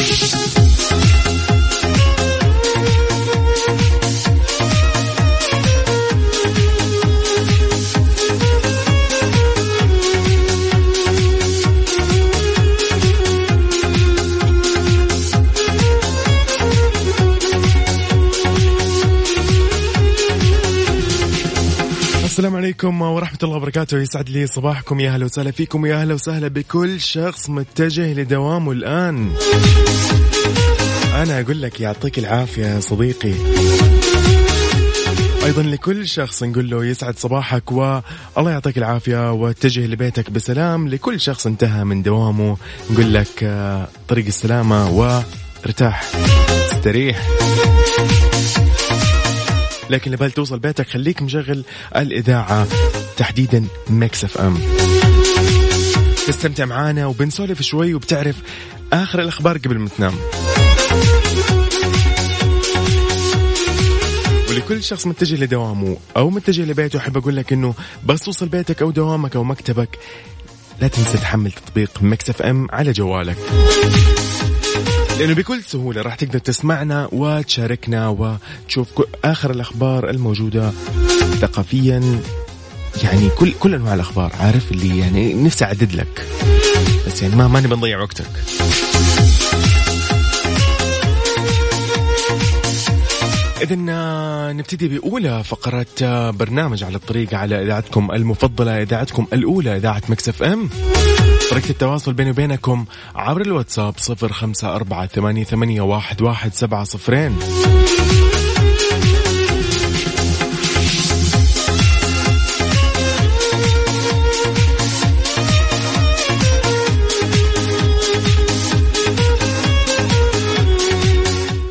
Thank you. السلام عليكم ورحمة الله وبركاته. يسعد لي صباحكم. يا أهلا وسهلا فيكم. يا أهلا وسهلا بكل شخص متجه لدوامه الآن. أنا أقول لك يعطيك العافية صديقي. أيضا لكل شخص نقول له يسعد صباحك والله يعطيك العافية واتجه لبيتك بسلام. لكل شخص انتهى من دوامه نقول لك آه، طريق السلامة وارتاح استريح. لكن لبال توصل بيتك خليك مشغل الإذاعة. تحديدا Mix FM. تستمتع معانا وبنسولف شوي وبتعرف آخر الأخبار قبل ما تنام. ولكل شخص متجه لدوامه أو متجه لبيته أحب أقول لك إنه بس توصل بيتك أو دوامك أو مكتبك لا تنسى تحمل تطبيق Mix FM على جوالك. لأنه بكل سهولة راح تقدر تسمعنا وتشاركنا وتشوف آخر الأخبار الموجودة ثقافيا. يعني كل كل أنواع الأخبار عارف؟ اللي يعني نفسي أعدد لك. بس يعني ما ما نبي نضيع وقتك إذا نبتدي بأولى فقرة آه، برنامج على الطريق على إذاعتكم المفضلة إذاعتكم الأولى إذاعة مكسف أم. طريقة التواصل بيني وبينكم عبر الواتساب صفر خمسة أربعة ثمانية, ثمانية واحد, واحد سبعة صفرين.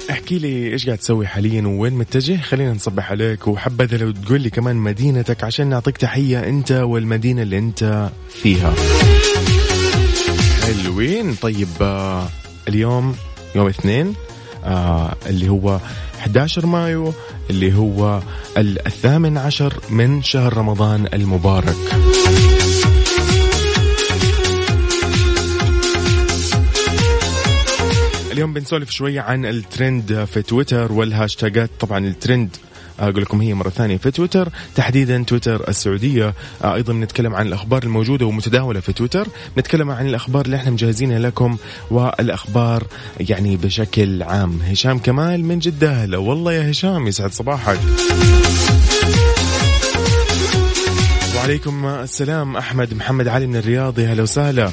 احكي لي إيش قاعد تسوي حاليا وين متجه؟ خلينا نصبح عليك. وحبذا لو تقول لي كمان مدينتك عشان نعطيك تحية أنت والمدينة اللي أنت فيها. حلوين. طيب آه اليوم يوم اثنين آه اللي هو 11 مايو اللي هو ال- الثامن عشر من شهر رمضان المبارك. اليوم بنسولف شوية عن الترند في تويتر وال hashtagات. طبعا الترند أقول لكم هي مرة ثانية في تويتر. تحديدا تويتر السعودية. آه، أيضا بنتكلم عن الأخبار الموجودة ومتداولة في تويتر. نتكلم عن الأخبار اللي إحنا مجهزينها لكم والأخبار يعني بشكل عام. هشام كمال من جدة. هلا والله يا هشام يسعد صباحك. وعليكم السلام أحمد محمد علي من الرياض. يا هلا وسهلا.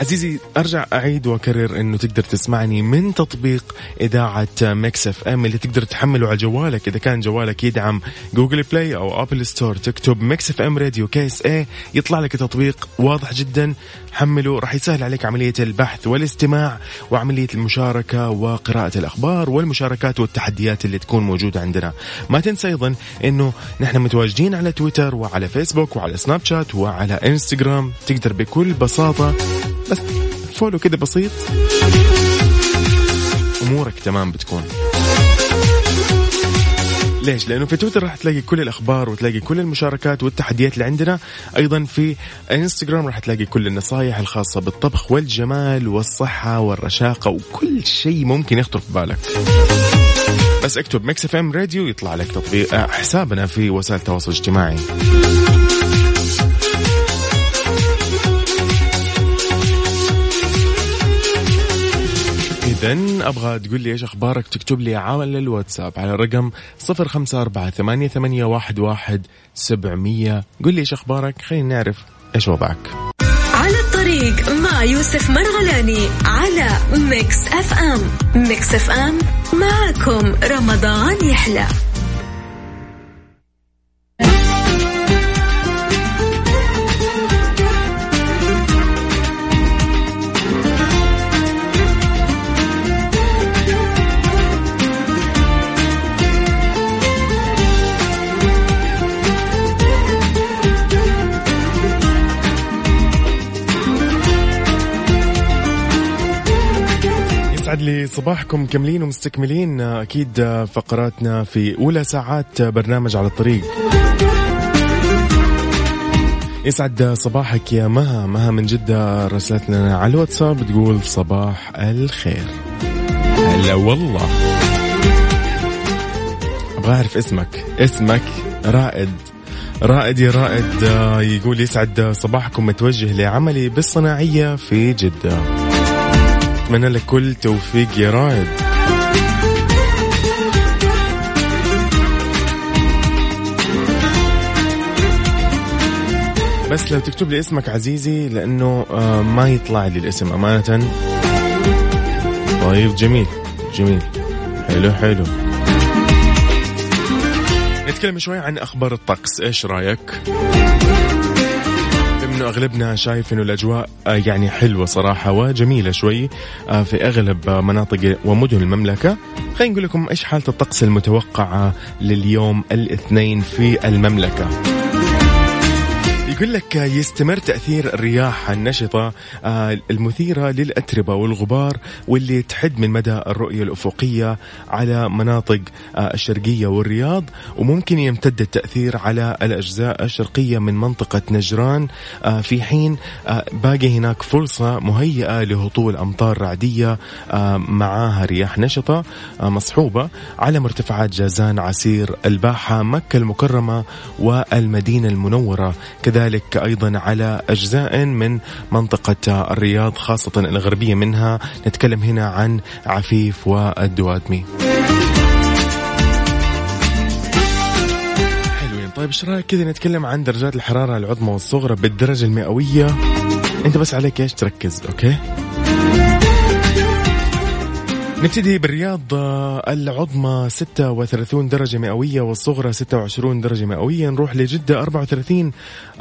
عزيزي أرجع أعيد وأكرر إنه تقدر تسمعني من تطبيق إذاعة Mix FM اللي تقدر تحمله على جوالك. إذا كان جوالك يدعم Google Play أو Apple Store تكتب Mix FM Radio KSA يطلع لك تطبيق واضح جدا. حمله راح يسهل عليك عملية البحث والاستماع وعملية المشاركة وقراءة الأخبار والمشاركات والتحديات اللي تكون موجودة عندنا. ما تنسى أيضا إنه نحن متواجدين على تويتر وعلى فيسبوك وعلى سناب شات وعلى إنستغرام. تقدر بكل بساطة بس follow كده بسيط أمورك تمام بتكون ليش؟ لأنه في تويتر راح تلاقي كل الأخبار وتلاقي كل المشاركات والتحديات اللي عندنا، أيضا في إنستغرام راح تلاقي كل النصائح الخاصة بالطبخ والجمال والصحة والرشاقة وكل شيء ممكن يخطر في بالك. بس اكتب Mix FM Radio يطلع لك تطبيق آه، حسابنا في وسائل التواصل الاجتماعي. إذا أبغى تقول لي إيش أخبارك؟ تكتب لي على الواتساب على رقم صفر خمسة أربعة ثمانية, ثمانية واحد, واحد سبعمية. قل لي إيش أخبارك؟ خلينا نعرف إيش وضعك. على الطريق مع يوسف مرغلاني على Mix FM. Mix FM معكم رمضان يحلى. يسعد لي صباحكم كملين ومستكملين أكيد فقراتنا في أولى ساعات برنامج على الطريق. يسعد صباحك يا مها. مها من جدة رسلت لنا على الواتساب تقول صباح الخير. هلا والله. أبغى أعرف اسمك. اسمك رائد. رائد يا رائد آه، يقول يسعد صباحكم متوجه لعملي بالصناعية في جدة. أتمنى لك كل توفيق يا رائد. بس لو تكتب لي اسمك عزيزي لأنه آه، ما يطلع لي الاسم أمانة. طيب جميل جميل. حلو حلو. نتكلم شوي عن أخبار الطقس. إيش رأيك؟ إنه أغلبنا شايف إنه الأجواء آه، يعني حلوة صراحة وجميلة شوي آه، في أغلب مناطق ومدن المملكة. خلينا نقول لكم إيش حالة الطقس المتوقعة لليوم الاثنين في المملكة. يقول لك يستمر تأثير الرياح النشطة آه، المثيرة للأتربة والغبار واللي تحد من مدى الرؤية الأفقية على مناطق آه، الشرقية والرياض. وممكن يمتد التأثير على الأجزاء الشرقية من منطقة نجران آه، في حين باقي هناك فرصة مهيئة لهطول أمطار رعدية معاها رياح نشطة مصحوبة على مرتفعات جازان عسير الباحة مكة المكرمة والمدينة المنورة. كذلك كذلك أيضا على أجزاء من منطقة الرياض خاصة الغربية منها. نتكلم هنا عن عفيف والدوادمي حلوين. طيب إيش رأيك كذا نتكلم عن درجات الحرارة العظمى والصغرى بالدرجة المئوية؟ أنت بس عليك إيش تركز أوكي؟ نبتدي بالرياض آه، العظمى 36 درجة مئوية والصغرى 26 درجة مئوية. نروح لجدة 34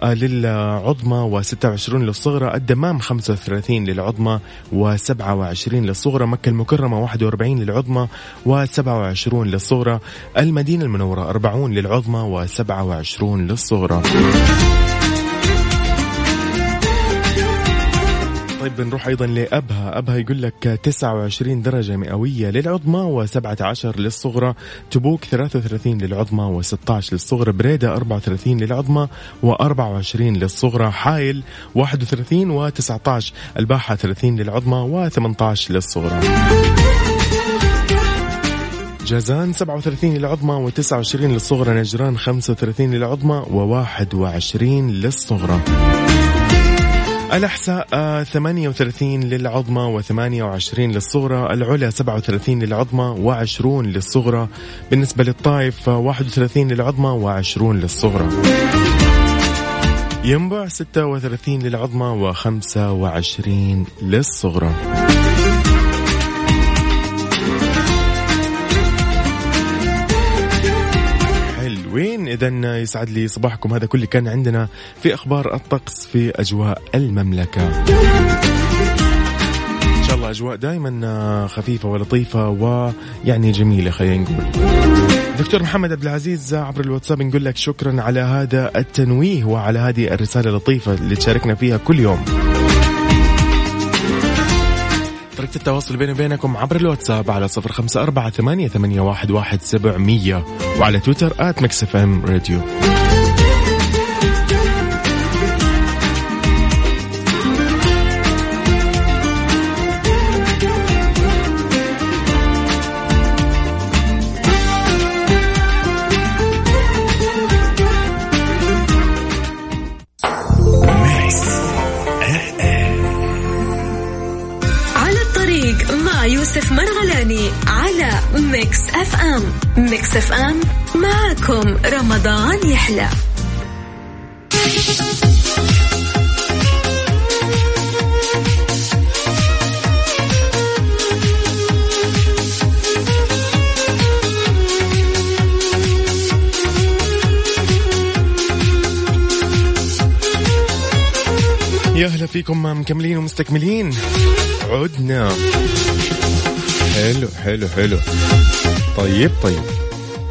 آه، للعظمى و26 للصغرى الدمام 35 للعظمى و27 للصغرى مكة المكرمة 41 للعظمى و27 للصغرى المدينة المنورة 40 للعظمى و27 للصغرى. طيب بنروح أيضا لأبها. أبها يقول لك 29 درجة مئوية للعظمى و17 للصغرى. تبوك 33 للعظمى و16 للصغرى. بريدة 34 للعظمى و24 للصغرى. حايل 31 و19 الباحة 30 للعظمى و18 للصغرى. جازان 37 للعظمى و29 للصغرى. نجران 35 للعظمى و21 للصغرى. الأحساء 38 للعظمى و28 للصغرى العلا 37 للعظمى و20 للصغرى. بالنسبة للطائف 31 للعظمى و20 للصغرى. ينبع 36 للعظمى و25 للصغرى. اذا يسعد لي صباحكم. هذا كل كان عندنا في أخبار الطقس في أجواء المملكة. إن شاء الله أجواء دائما خفيفة ولطيفة ويعني جميلة خلينا نقول. دكتور محمد عبد العزيز عبر الواتساب نقول لك شكرا على هذا التنويه وعلى هذه الرسالة اللطيفة اللي تشاركنا فيها كل يوم. طريقة التواصل بيني وبينكم عبر الواتساب على صفر خمسة أربعة ثمانية, ثمانية واحد, واحد سبعمية وعلى تويتر at Mix FM Radio. رمضان يحلى. يا هلا فيكم مكملين ومستكملين. عدنا. حلو حلو حلو. طيب طيب.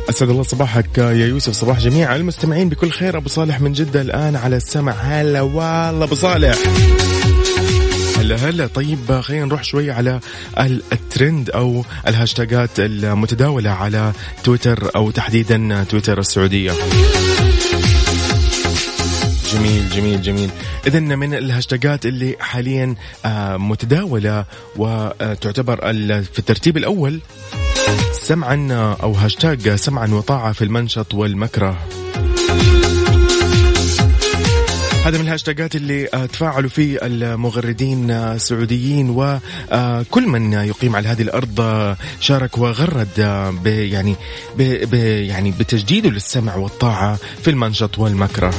أسعد الله صباحك يا يوسف صباح جميع المستمعين بكل خير. أبو صالح من جدة الآن على السمع. هلا والله أبو صالح. هلا هلا. طيب خلينا نروح شوي على الترند أو ال hashtagات المتداولة على تويتر أو تحديدا تويتر السعودية. جميل جميل جميل اذا من ال hashtagات اللي حاليا آه، متداولة وتعتبر في الترتيب الأول سمعا أو هاشتاج سمعا وطاعة في المنشط والمكره هذا من الهاشتاجات اللي آه، تفاعلوا فيه المغردين السعوديين وكل من يقيم على هذه الأرض شارك وغرد ب يعني يعني بتجديده للسمع والطاعة في المنشط والمكره.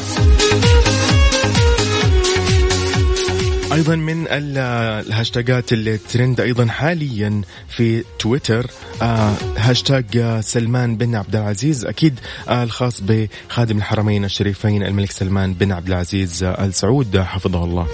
أيضا من الهاشتاجات اللي ترند أيضا حاليا في تويتر آه هاشتاج سلمان بن عبد العزيز أكيد آه الخاص بخادم الحرمين الشريفين الملك سلمان بن عبد العزيز ال سعود حفظه الله.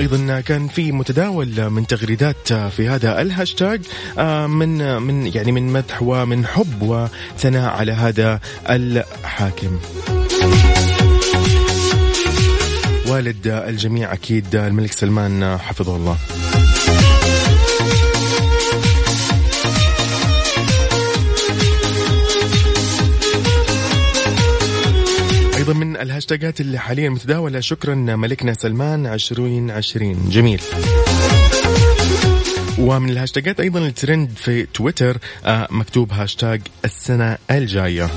أيضا كان في متداول من تغريدات في هذا الهاشتاج آه، من من يعني من مدح ومن حب وثناء على هذا الحاكم. والد الجميع أكيد الملك سلمان حفظه الله. أيضا من الهاشتاجات اللي حاليا متداولة شكرا ملكنا سلمان عشرين عشرين. جميل. ومن الهاشتاجات أيضا الترند في تويتر آه، مكتوب هاشتاج السنة الجاية.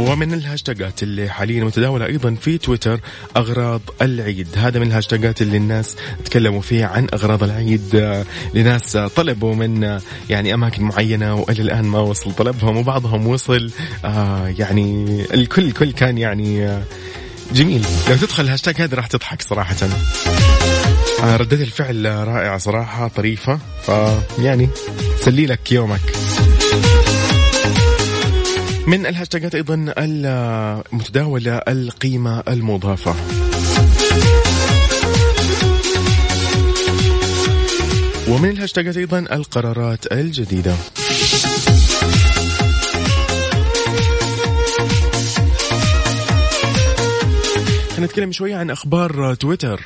ومن الهاشتاجات اللي حاليا متداولة أيضا في تويتر أغراض العيد. هذا من الهاشتاجات اللي الناس تكلموا فيها عن أغراض العيد. لناس طلبوا من يعني أماكن معينة وإلى الآن ما وصل طلبهم وبعضهم وصل. آه يعني الكل الكل كان يعني آه جميل. لو تدخل الهاشتاج هذا راح تضحك صراحة. آه ردة الفعل رائعة صراحة طريفة. فيعني سلي لك يومك. من الهاشتاجات أيضا المتداولة القيمة المضافة. ومن الهاشتاجات أيضا القرارات الجديدة. نتكلم شوية عن أخبار تويتر.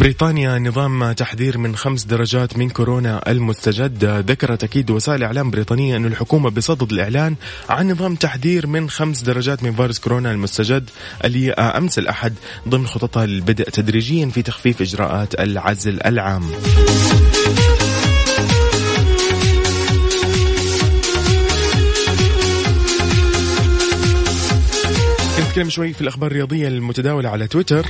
بريطانيا نظام تحذير من خمس درجات من كورونا المستجد. ذكرت أكيد وسائل إعلام بريطانية أن الحكومة بصدد الإعلان عن نظام تحذير من خمس درجات من فيروس كورونا المستجد اللي أمس الأحد ضمن خططها البدء تدريجيا في تخفيف إجراءات العزل العام. نتكلم شوي في الأخبار الرياضية المتداولة على تويتر.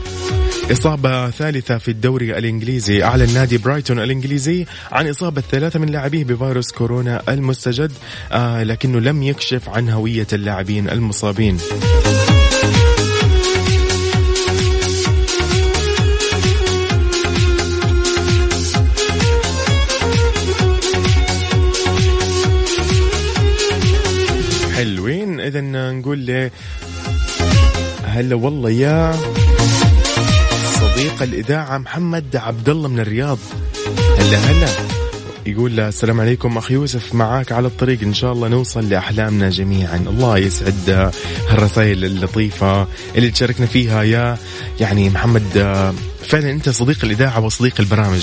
إصابة ثالثة في الدوري الإنجليزي. أعلن نادي برايتون الإنجليزي عن إصابة ثلاثة من لاعبيه بفيروس كورونا المستجد آه لكنه لم يكشف عن هوية اللاعبين المصابين. حلوين. اذا نقول له هلا والله يا صديق الإذاعة محمد عبد الله من الرياض. هلا هلا. يقول السلام عليكم اخ يوسف معاك على الطريق. إن شاء الله نوصل لأحلامنا جميعا. الله يسعد هالرسائل اللطيفة اللي تشاركنا فيها. يا يعني محمد فعلا أنت صديق الإذاعة وصديق البرامج.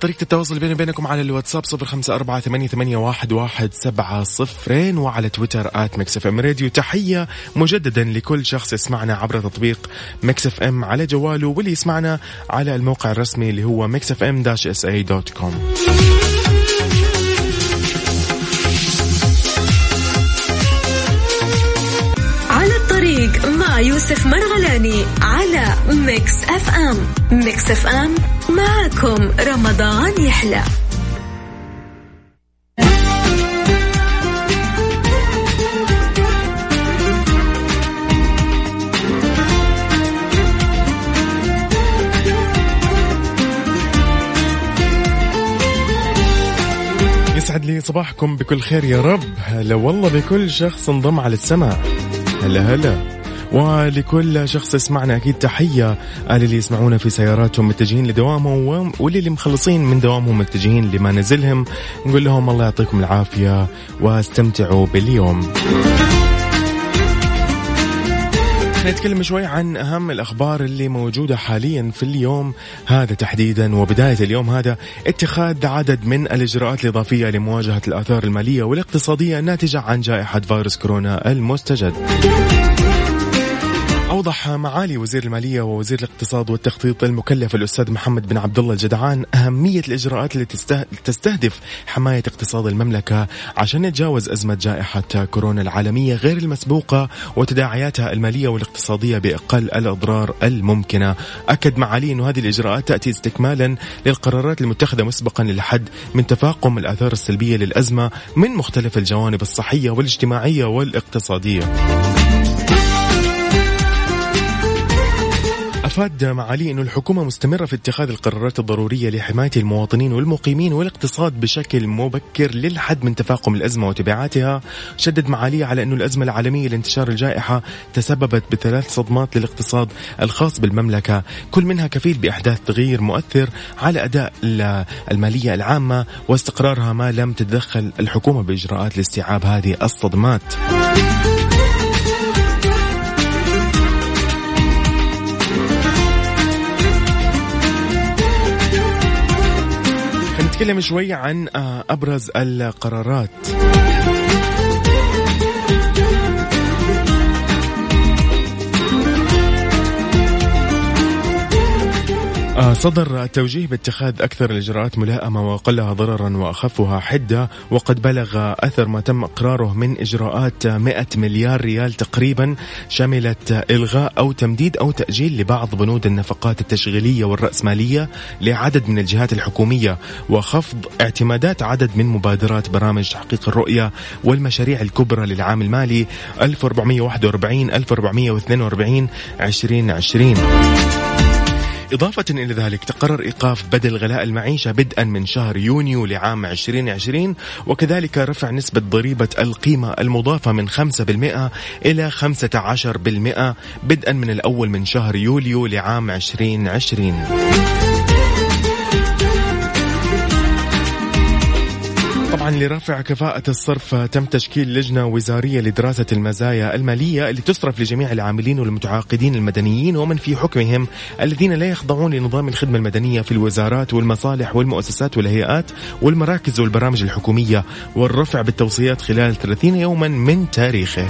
طريقة التواصل بيني وبينكم على الواتساب صفر خمسة أربعة ثمانية, واحد, سبعة صفرين وعلى تويتر at Mix FM Radio. تحية مجددا لكل شخص يسمعنا عبر تطبيق Mix FM على جواله واللي يسمعنا على الموقع الرسمي اللي هو Mix FM dash SA dot com. على الطريق مع يوسف مرغلاني على Mix FM. Mix FM معكم رمضان يحلى. يسعد لي صباحكم بكل خير يا رب. هلا والله بكل شخص انضم على السمع. هلا هلا. ولكل شخص يسمعنا أكيد تحية. للي يسمعونا في سياراتهم متجهين لدوامهم واللي مخلصين من دوامهم متجهين لمنازلهم نقول لهم الله يعطيكم العافية واستمتعوا باليوم. نتكلم شوي عن أهم الأخبار اللي موجودة حاليا في اليوم. هذا تحديدا وبداية اليوم هذا اتخاذ عدد من الإجراءات الإضافية لمواجهة الآثار المالية والاقتصادية الناتجة عن جائحة فيروس كورونا المستجد. أوضح معالي وزير المالية ووزير الاقتصاد والتخطيط المكلف الأستاذ محمد بن عبد الله الجدعان أهمية الإجراءات اللي تستهدف حماية اقتصاد المملكة عشان نتجاوز أزمة جائحة كورونا العالمية غير المسبوقة وتداعياتها المالية والاقتصادية بأقل الأضرار الممكنة. أكد معالي أن هذه الإجراءات تأتي استكمالا للقرارات المتخذة مسبقا للحد من تفاقم الآثار السلبية للأزمة من مختلف الجوانب الصحية والاجتماعية والاقتصادية. أفاد معالي أن الحكومة مستمرة في اتخاذ القرارات الضرورية لحماية المواطنين والمقيمين والاقتصاد بشكل مبكر للحد من تفاقم الأزمة وتبعاتها. شدد معالي على أن الأزمة العالمية لانتشار الجائحة تسببت بثلاث صدمات للاقتصاد الخاص بالمملكة كل منها كفيل بإحداث تغيير مؤثر على أداء المالية العامة واستقرارها ما لم تتدخل الحكومة بإجراءات لاستيعاب هذه الصدمات. نتكلم شوي عن آه، أبرز القرارات. صدر توجيه باتخاذ أكثر الإجراءات ملائمة وأقلها ضررا وأخفها حدة وقد بلغ أثر ما تم إقراره من إجراءات 100 مليار ريال تقريبا شملت إلغاء أو تمديد أو تأجيل لبعض بنود النفقات التشغيلية والرأسمالية لعدد من الجهات الحكومية وخفض اعتمادات عدد من مبادرات برامج تحقيق الرؤية والمشاريع الكبرى للعام المالي 1441 1442 2020 إضافة إلى ذلك تقرر إيقاف بدل غلاء المعيشة بدءا من شهر يونيو لعام 2020 وكذلك رفع نسبة ضريبة القيمة المضافة من 5% إلى 15% بدءا من الأول من شهر يوليو لعام 2020 طبعا لرفع كفاءة الصرف تم تشكيل لجنة وزارية لدراسة المزايا المالية اللي تصرف لجميع العاملين والمتعاقدين المدنيين ومن في حكمهم الذين لا يخضعون لنظام الخدمة المدنية في الوزارات والمصالح والمؤسسات والهيئات والمراكز والبرامج الحكومية والرفع بالتوصيات خلال 30 يوما من تاريخه.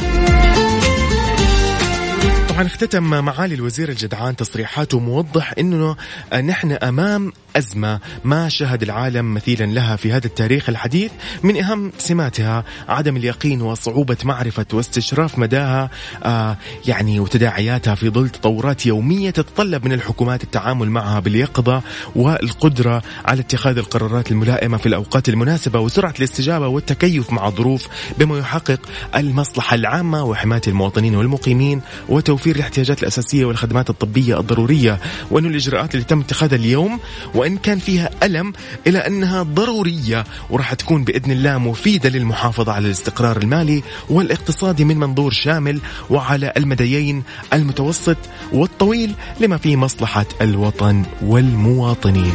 طبعا اختتم معالي الوزير الجدعان تصريحاته موضح إنه نحن أمام أزمة ما شهد العالم مثيلا لها في هذا التاريخ الحديث من أهم سماتها عدم اليقين وصعوبة معرفة واستشراف مداها آه يعني وتداعياتها في ظل تطورات يومية تتطلب من الحكومات التعامل معها باليقظة والقدرة على اتخاذ القرارات الملائمة في الأوقات المناسبة وسرعة الاستجابة والتكيف مع الظروف بما يحقق المصلحة العامة وحماية المواطنين والمقيمين وتوفير الاحتياجات الأساسية والخدمات الطبية الضرورية وأن الإجراءات اللي تم اتخاذها اليوم وإن كان فيها ألم إلى أنها ضرورية وراح تكون بإذن الله مفيدة للمحافظة على الاستقرار المالي والاقتصادي من منظور شامل وعلى المديين المتوسط والطويل لما فيه مصلحة الوطن والمواطنين.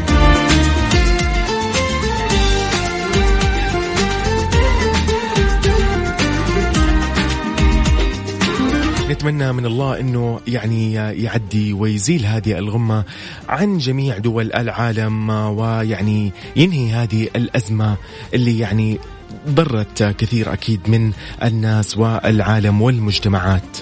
نتمنى من الله إنه يعني يعدي ويزيل هذه الغمة عن جميع دول العالم ويعني ينهي هذه الأزمة اللي يعني ضرت كثير أكيد من الناس والعالم والمجتمعات.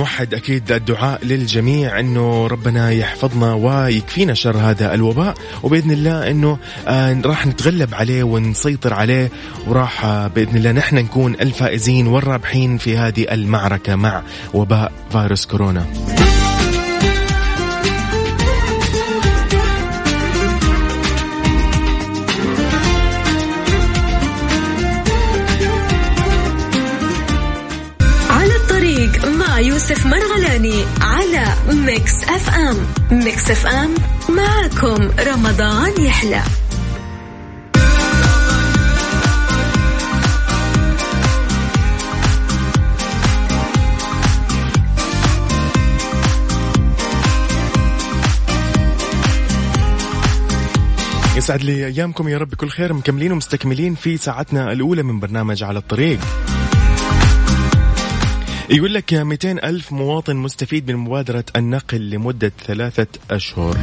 نوحد أكيد الدعاء للجميع إنه ربنا يحفظنا ويكفينا شر هذا الوباء وبإذن الله إنه آه راح نتغلب عليه ونسيطر عليه وراح آه بإذن الله نحن نكون الفائزين والرابحين في هذه المعركة مع وباء فيروس كورونا. Mix FM. Mix FM معكم رمضان يحلى. يسعد لي أيامكم يا رب كل خير مكملين ومستكملين في ساعتنا الأولى من برنامج على الطريق. يقول لك 200 ألف مواطن مستفيد من مبادرة النقل لمدة ثلاثة أشهر.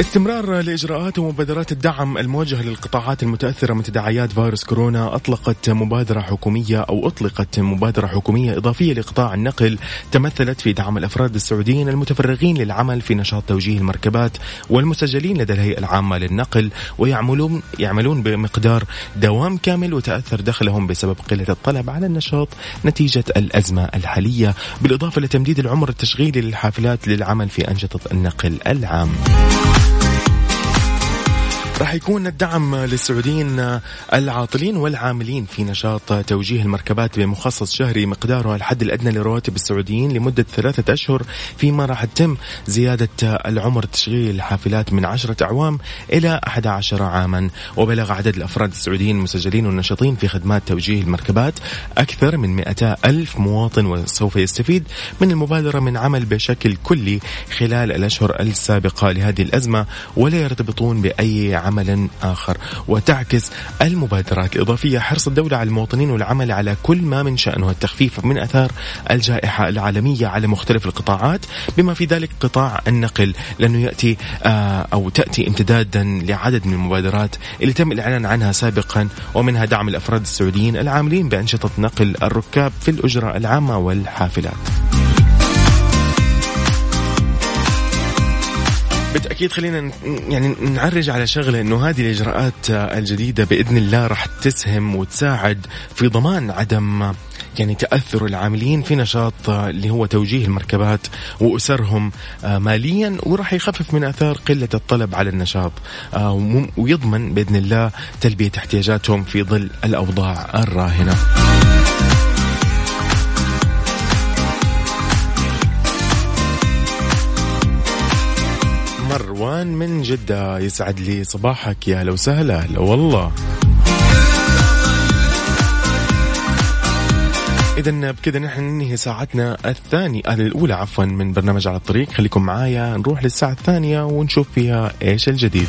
استمرار لإجراءات ومبادرات الدعم الموجهة للقطاعات المتأثرة من تداعيات فيروس كورونا أطلقت مبادرة حكومية أو أطلقت مبادرة حكومية إضافية لقطاع النقل تمثلت في دعم الأفراد السعوديين المتفرغين للعمل في نشاط توجيه المركبات والمسجلين لدى الهيئة العامة للنقل ويعملون يعملون بمقدار دوام كامل وتأثر دخلهم بسبب قلة الطلب على النشاط نتيجة الأزمة الحالية بالإضافة لتمديد العمر التشغيلي للحافلات للعمل في أنشطة النقل العام. راح يكون الدعم للسعوديين العاطلين والعاملين في نشاط توجيه المركبات بمخصص شهري مقداره الحد الأدنى لرواتب السعوديين لمدة ثلاثة أشهر فيما راح تتم زيادة العمر تشغيل الحافلات من عشرة أعوام إلى 11 عاما. وبلغ عدد الأفراد السعوديين المسجلين والنشطين في خدمات توجيه المركبات أكثر من 200 ألف مواطن وسوف يستفيد من المبادرة من عمل بشكل كلي خلال الأشهر السابقة لهذه الأزمة ولا يرتبطون بأي عمل آخر وتعكس المبادرات الإضافية. حرص الدولة على المواطنين والعمل على كل ما من شأنه. التخفيف من أثار الجائحة العالمية على مختلف القطاعات. بما في ذلك قطاع النقل لأنه يأتي آه، أو تأتي امتدادا لعدد من المبادرات اللي تم الإعلان عنها سابقا ومنها دعم الأفراد السعوديين العاملين بأنشطة نقل الركاب في الأجرة العامة والحافلات. بالتأكيد خلينا يعني نعرج على شغلة إنه هذه الإجراءات الجديدة بإذن الله راح تسهم وتساعد في ضمان عدم يعني تأثر العاملين في نشاط اللي هو توجيه المركبات وأسرهم ماليا وراح يخفف من آثار قلة الطلب على النشاط ويضمن بإذن الله تلبية احتياجاتهم في ظل الأوضاع الراهنة. مروان من جدة يسعد لي صباحك يا لو سهلا هلا والله. إذا بكذا نحن ننهي ساعتنا الثانية الأولى عفوا من برنامج على الطريق. خليكم معايا نروح للساعة الثانية ونشوف فيها إيش الجديد.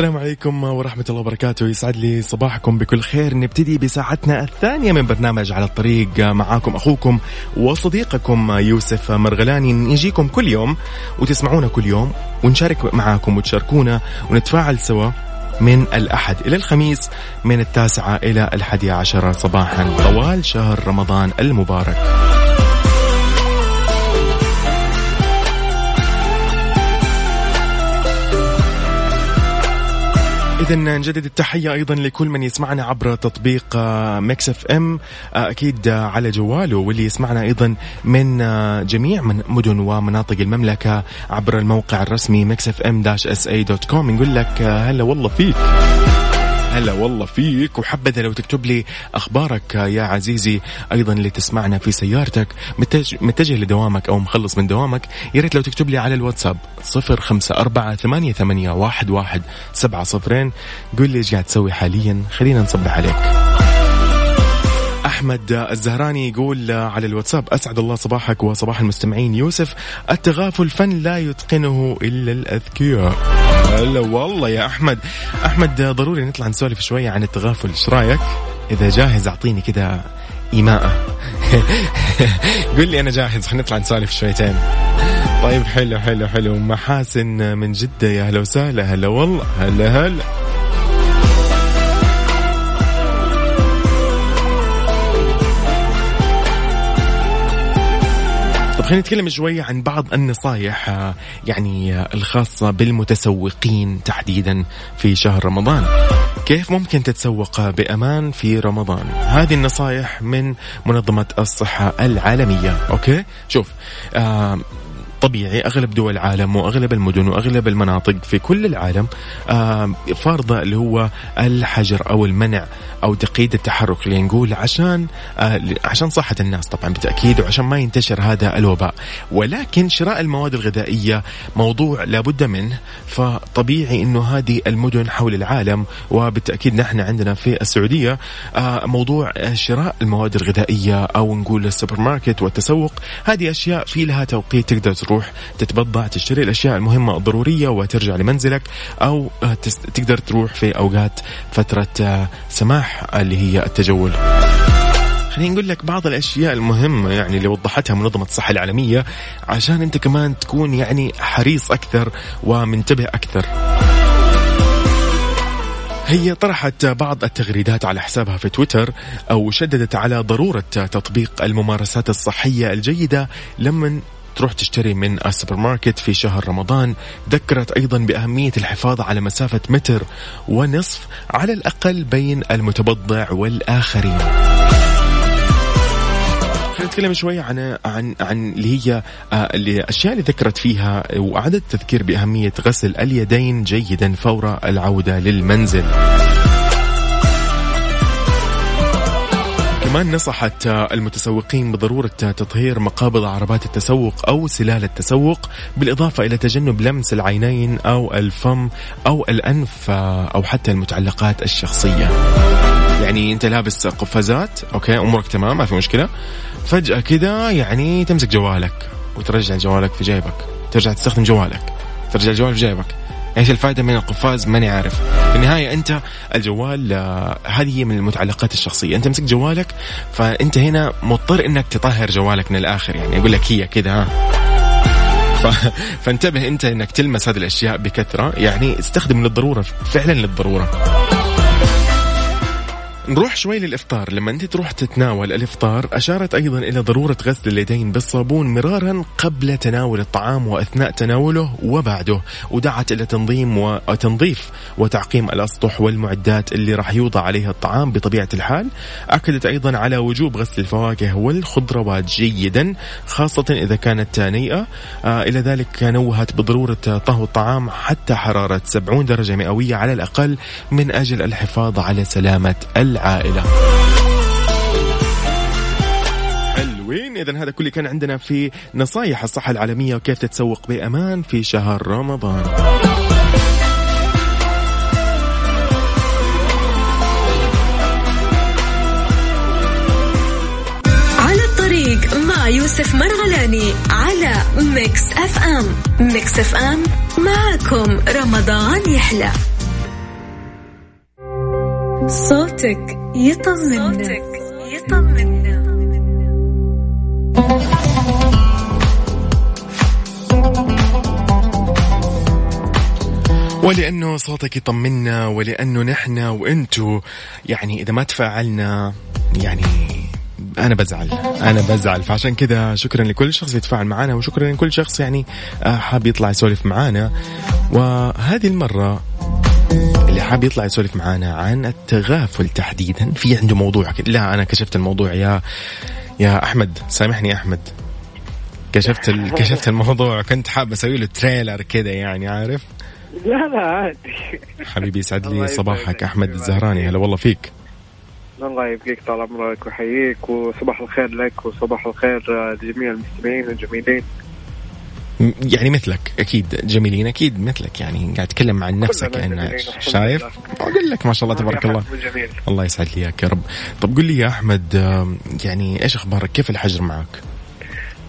السلام عليكم ورحمة الله وبركاته. يسعد لي صباحكم بكل خير. نبتدي بساعتنا الثانية من برنامج على الطريق. معاكم أخوكم وصديقكم يوسف مرغلاني. نجيكم كل يوم وتسمعونا كل يوم ونشارك معاكم وتشاركونا ونتفاعل سوا من الأحد إلى الخميس من التاسعة إلى الحادية عشر صباحا. طوال شهر رمضان المبارك. إذا نجدد التحية أيضا لكل من يسمعنا عبر تطبيق Mix FM. أكيد على جواله واللي يسمعنا أيضا من جميع من مدن ومناطق المملكة عبر الموقع الرسمي Mix FM dash SA dot com. نقول لك هلا والله فيك. هلا والله فيك. وحبذا لو تكتب لي أخبارك يا عزيزي أيضا اللي تسمعنا في سيارتك متجه, لدوامك أو مخلص من دوامك يا ريت لو تكتب لي على الواتساب صفر خمسة أربعة ثمانية, ثمانية واحد, واحد سبعة صفرين. قول لي إيش قاعد تسوي حاليا؟ خلينا نصبح عليك. أحمد الزهراني يقول على الواتساب أسعد الله صباحك وصباح المستمعين. يوسف التغافل فن لا يتقنه إلا الأذكياء. هلا والله يا أحمد. أحمد ضروري نطلع نسولف شوية عن التغافل. إيش رأيك؟ إذا جاهز أعطيني كذا ايماءه قل لي أنا جاهز خلينا نطلع نسولف شويتين. طيب حلو حلو حلو. محاسن من جدة يا هلا وسهلا هلا والله هلا هلا. خلينا نتكلم شوي عن بعض النصائح آه، يعني آه، الخاصة بالمتسوقين تحديدا في شهر رمضان. كيف ممكن تتسوق بأمان في رمضان؟ هذه النصائح من منظمة الصحة العالمية. أوكي؟ شوف آه طبيعي أغلب دول العالم وأغلب المدن وأغلب المناطق في كل العالم آه، فارضه اللي هو الحجر أو المنع أو تقييد التحرك خلينا نقول عشان آه، عشان صحة الناس طبعا بالتأكيد وعشان ما ينتشر هذا الوباء. ولكن شراء المواد الغذائية موضوع لابد منه فطبيعي إنه هذه المدن حول العالم وبالتأكيد نحن عندنا في السعودية آه، موضوع شراء المواد الغذائية أو نقول السوبر ماركت والتسوق. هذه أشياء في لها توقيت تقدر تروح تتبضع تشتري الأشياء المهمة الضرورية وترجع لمنزلك أو آه، تقدر تروح في أوقات فترة آه، سماح اللي هي التجول. خليني نقول لك بعض الأشياء المهمة يعني اللي وضحتها منظمة الصحة العالمية عشان أنت كمان تكون يعني حريص أكثر ومنتبه أكثر. هي طرحت بعض التغريدات على حسابها في تويتر أو شددت على ضرورة تطبيق الممارسات الصحية الجيدة لمن تروح تشتري من السوبر ماركت في شهر رمضان ذكرت أيضا بأهمية الحفاظ على مسافة متر ونصف على الأقل بين المتبضع والآخرين نتكلم شوي عن عن عن اللي هي آه، الأشياء اللي ذكرت فيها واعادت التذكير بأهمية غسل اليدين جيدا فور العودة للمنزل. كمان نصحت المتسوقين بضرورة تطهير مقابض عربات التسوق أو سلال التسوق بالإضافة إلى تجنب لمس العينين أو الفم أو الأنف أو حتى المتعلقات الشخصية. يعني أنت لابس قفازات okay أمورك تمام ما في مشكلة. فجأة كذا يعني تمسك جوالك وترجع جوالك في جيبك ترجع تستخدم جوالك ترجع الجوال في جيبك. إيش الفائدة من القفاز؟ ماني عارف. في النهاية أنت الجوال آه، هذه من المتعلقات الشخصية. أنت مسك جوالك فأنت هنا مضطر إنك تطهر جوالك من الآخر. يعني أقول لك هي كذا ف... فانتبه أنت إنك تلمس هذه الأشياء بكثرة. يعني استخدم للضرورة فعلا للضرورة. نروح شوي للإفطار. لما أنت تروح تتناول الإفطار أشارت أيضا إلى ضرورة غسل اليدين بالصابون مرارا قبل تناول الطعام وأثناء تناوله وبعده ودعت إلى تنظيم وتنظيف وتعقيم الأسطح والمعدات اللي راح يوضع عليها الطعام بطبيعة الحال. أكدت أيضا على وجوب غسل الفواكه والخضروات جيدا خاصة إذا كانت نيئة. آه إلى ذلك نوهت بضرورة طهو الطعام حتى حرارة 70 درجة مئوية على الأقل من أجل الحفاظ على سلامة العالم العائلة. حلوين. إذا هذا كل كان عندنا في نصايح الصحة العالمية وكيف تتسوق بأمان في شهر رمضان. على الطريق مع يوسف مرغلاني على Mix FM. Mix FM معكم رمضان يحلى. صوتك يطمنا صوتك يطمنا ولأنه صوتك يطمنا ولأنه نحن وأنتو يعني إذا ما تفاعلنا يعني أنا بزعل أنا بزعل. فعشان كذا شكرا لكل شخص يتفاعل معنا وشكرا لكل شخص يعني آه، حاب يطلع يسولف معنا وهذه المرة اللي حاب يطلع يسولف معانا عن التغافل تحديدا. في عنده موضوع لا أنا كشفت الموضوع. يا يا أحمد سامحني يا أحمد. كشفت ال... كشفت الموضوع. كنت حاب أسوي له تريلر كذا يعني عارف؟ لا لا عادي. حبيبي يسعد لي صباحك. أحمد الزهراني هلا والله فيك. الله يبقيك طال عمرك ويحييك وصباح الخير لك وصباح الخير لجميع المستمعين الجميلين. يعني مثلك أكيد جميلين أكيد مثلك يعني قاعد تتكلم عن نفسك يعني شايف؟ أقول لك ما شاء الله تبارك الله. الله يسعد لي إياك يا رب. طب قل لي يا أحمد يعني إيش أخبارك؟ كيف الحجر معك؟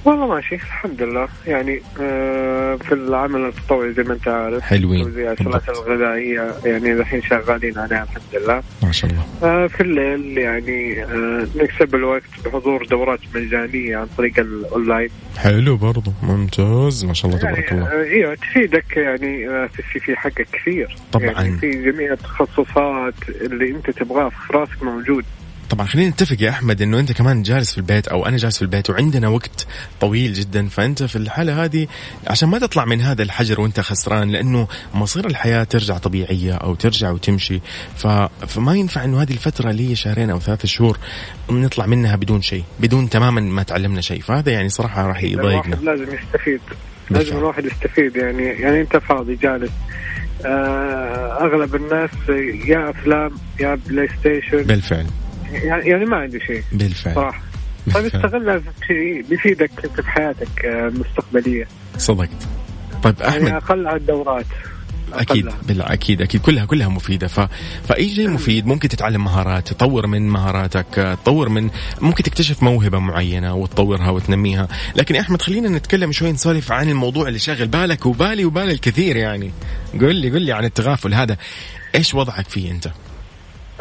والله ماشي الحمد لله يعني آه في العمل التطوعي زي ما انت عارف حلوين. بالضبط. السلاسل الغذائية يعني الحين شغالين عليها الحمد لله ما شاء الله. آه في الليل يعني آه نكسب الوقت بحضور دورات مجانيه عن طريق الأونلاين. حلو برضو ممتاز. ما شاء الله يعني تبارك الله. إيوه تفيدك يعني في في حقك كثير. طبعاً. يعني في جميع التخصصات اللي أنت تبغاه في راسك موجود. طبعا خلينا نتفق يا أحمد إنه أنت كمان جالس في البيت أو أنا جالس في البيت وعندنا وقت طويل جدا فأنت في الحالة هذه عشان ما تطلع من هذا الحجر وأنت خسران لأنه مصير الحياة ترجع طبيعية أو ترجع وتمشي. ف... فما ينفع إنه هذه الفترة اللي هي شهرين أو ثلاثة شهور نطلع منها بدون شيء بدون تماما ما تعلمنا شيء. فهذا يعني صراحة راح يضايقنا. لازم يستفيد. بالفعل. لازم الواحد يستفيد. يعني يعني أنت فاضي جالس. آه أغلب الناس يا أفلام يا PlayStation. بالفعل. يعني, يعني ما عندي شيء. بالفعل. صراحة. طيب. استغلها في شيء بيفيدك انت في حياتك آه، المستقبلية. صدقت. طيب يعني أحمد. أقبل على الدورات. أكيد. بالع... أكيد أكيد. كلها كلها مفيدة. ف... فأي شيء مفيد ممكن تتعلم مهارات تطور من مهاراتك تطور من ممكن تكتشف موهبة معينة وتطورها وتنميها. لكن يا أحمد خلينا نتكلم شوي نسولف عن الموضوع اللي شاغل بالك وبالي وبال الكثير يعني. قل لي قل لي عن التغافل هذا. إيش وضعك فيه أنت؟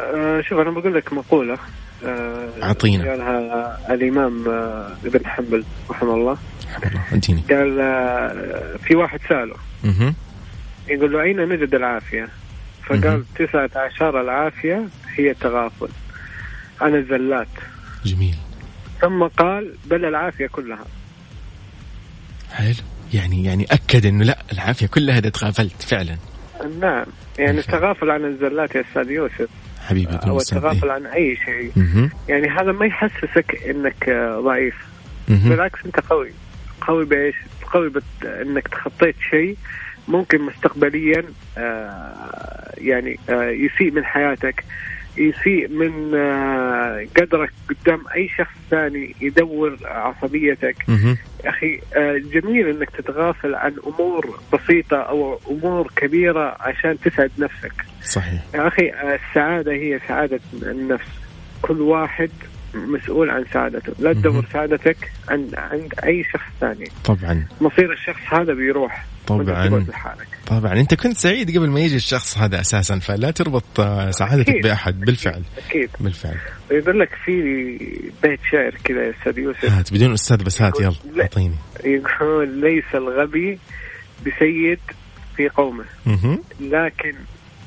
آه شوف أنا بقول لك مقولة. آه أعطينا. قالها الإمام آه ابن حنبل رحمه الله. أديني. قال في واحد سأله. أها يقول له أين نجد العافية؟ مهم. فقال تسعة عشر العافية هي التغافل. عن الزلات. جميل. ثم قال بل العافية كلها. حلو يعني يعني أكد إنه لا العافية كلها إذا تغافلت فعلا. نعم. يعني بالفعل. التغافل عن الزلات يا أستاذ يوسف. حبيبي أو التغافل عن أي شيء. يعني هذا ما يحسسك أنك آه، ضعيف. بالعكس أنت قوي. قوي بإيش؟ قوي بت... أنك تخطيت شيء ممكن مستقبليا آه يعني آه يسيء من حياتك. يسيء من آه قدرك قدام أي شخص ثاني يدور عصبيتك. يا أخي آه جميل إنك تتغافل عن أمور بسيطة أو أمور كبيرة عشان تسعد نفسك. صحيح. يا أخي السعادة هي سعادة النفس. كل واحد مسؤول عن سعادته. لا تدور سعادتك عند عند أي شخص ثاني. طبعا. مصير الشخص هذا بيروح. طبعاً. طبعا. أنت كنت سعيد قبل ما يجي الشخص هذا أساسا فلا تربط آه، سعادتك أكيد. بأحد. بالفعل. أكيد. بالفعل. يقول لك في بيت شعر كذا يا أستاذ يوسف. هات بدون أستاذ بس هات يلا لا. أعطيني. يقول ليس الغبي بسيد في قومه. لكن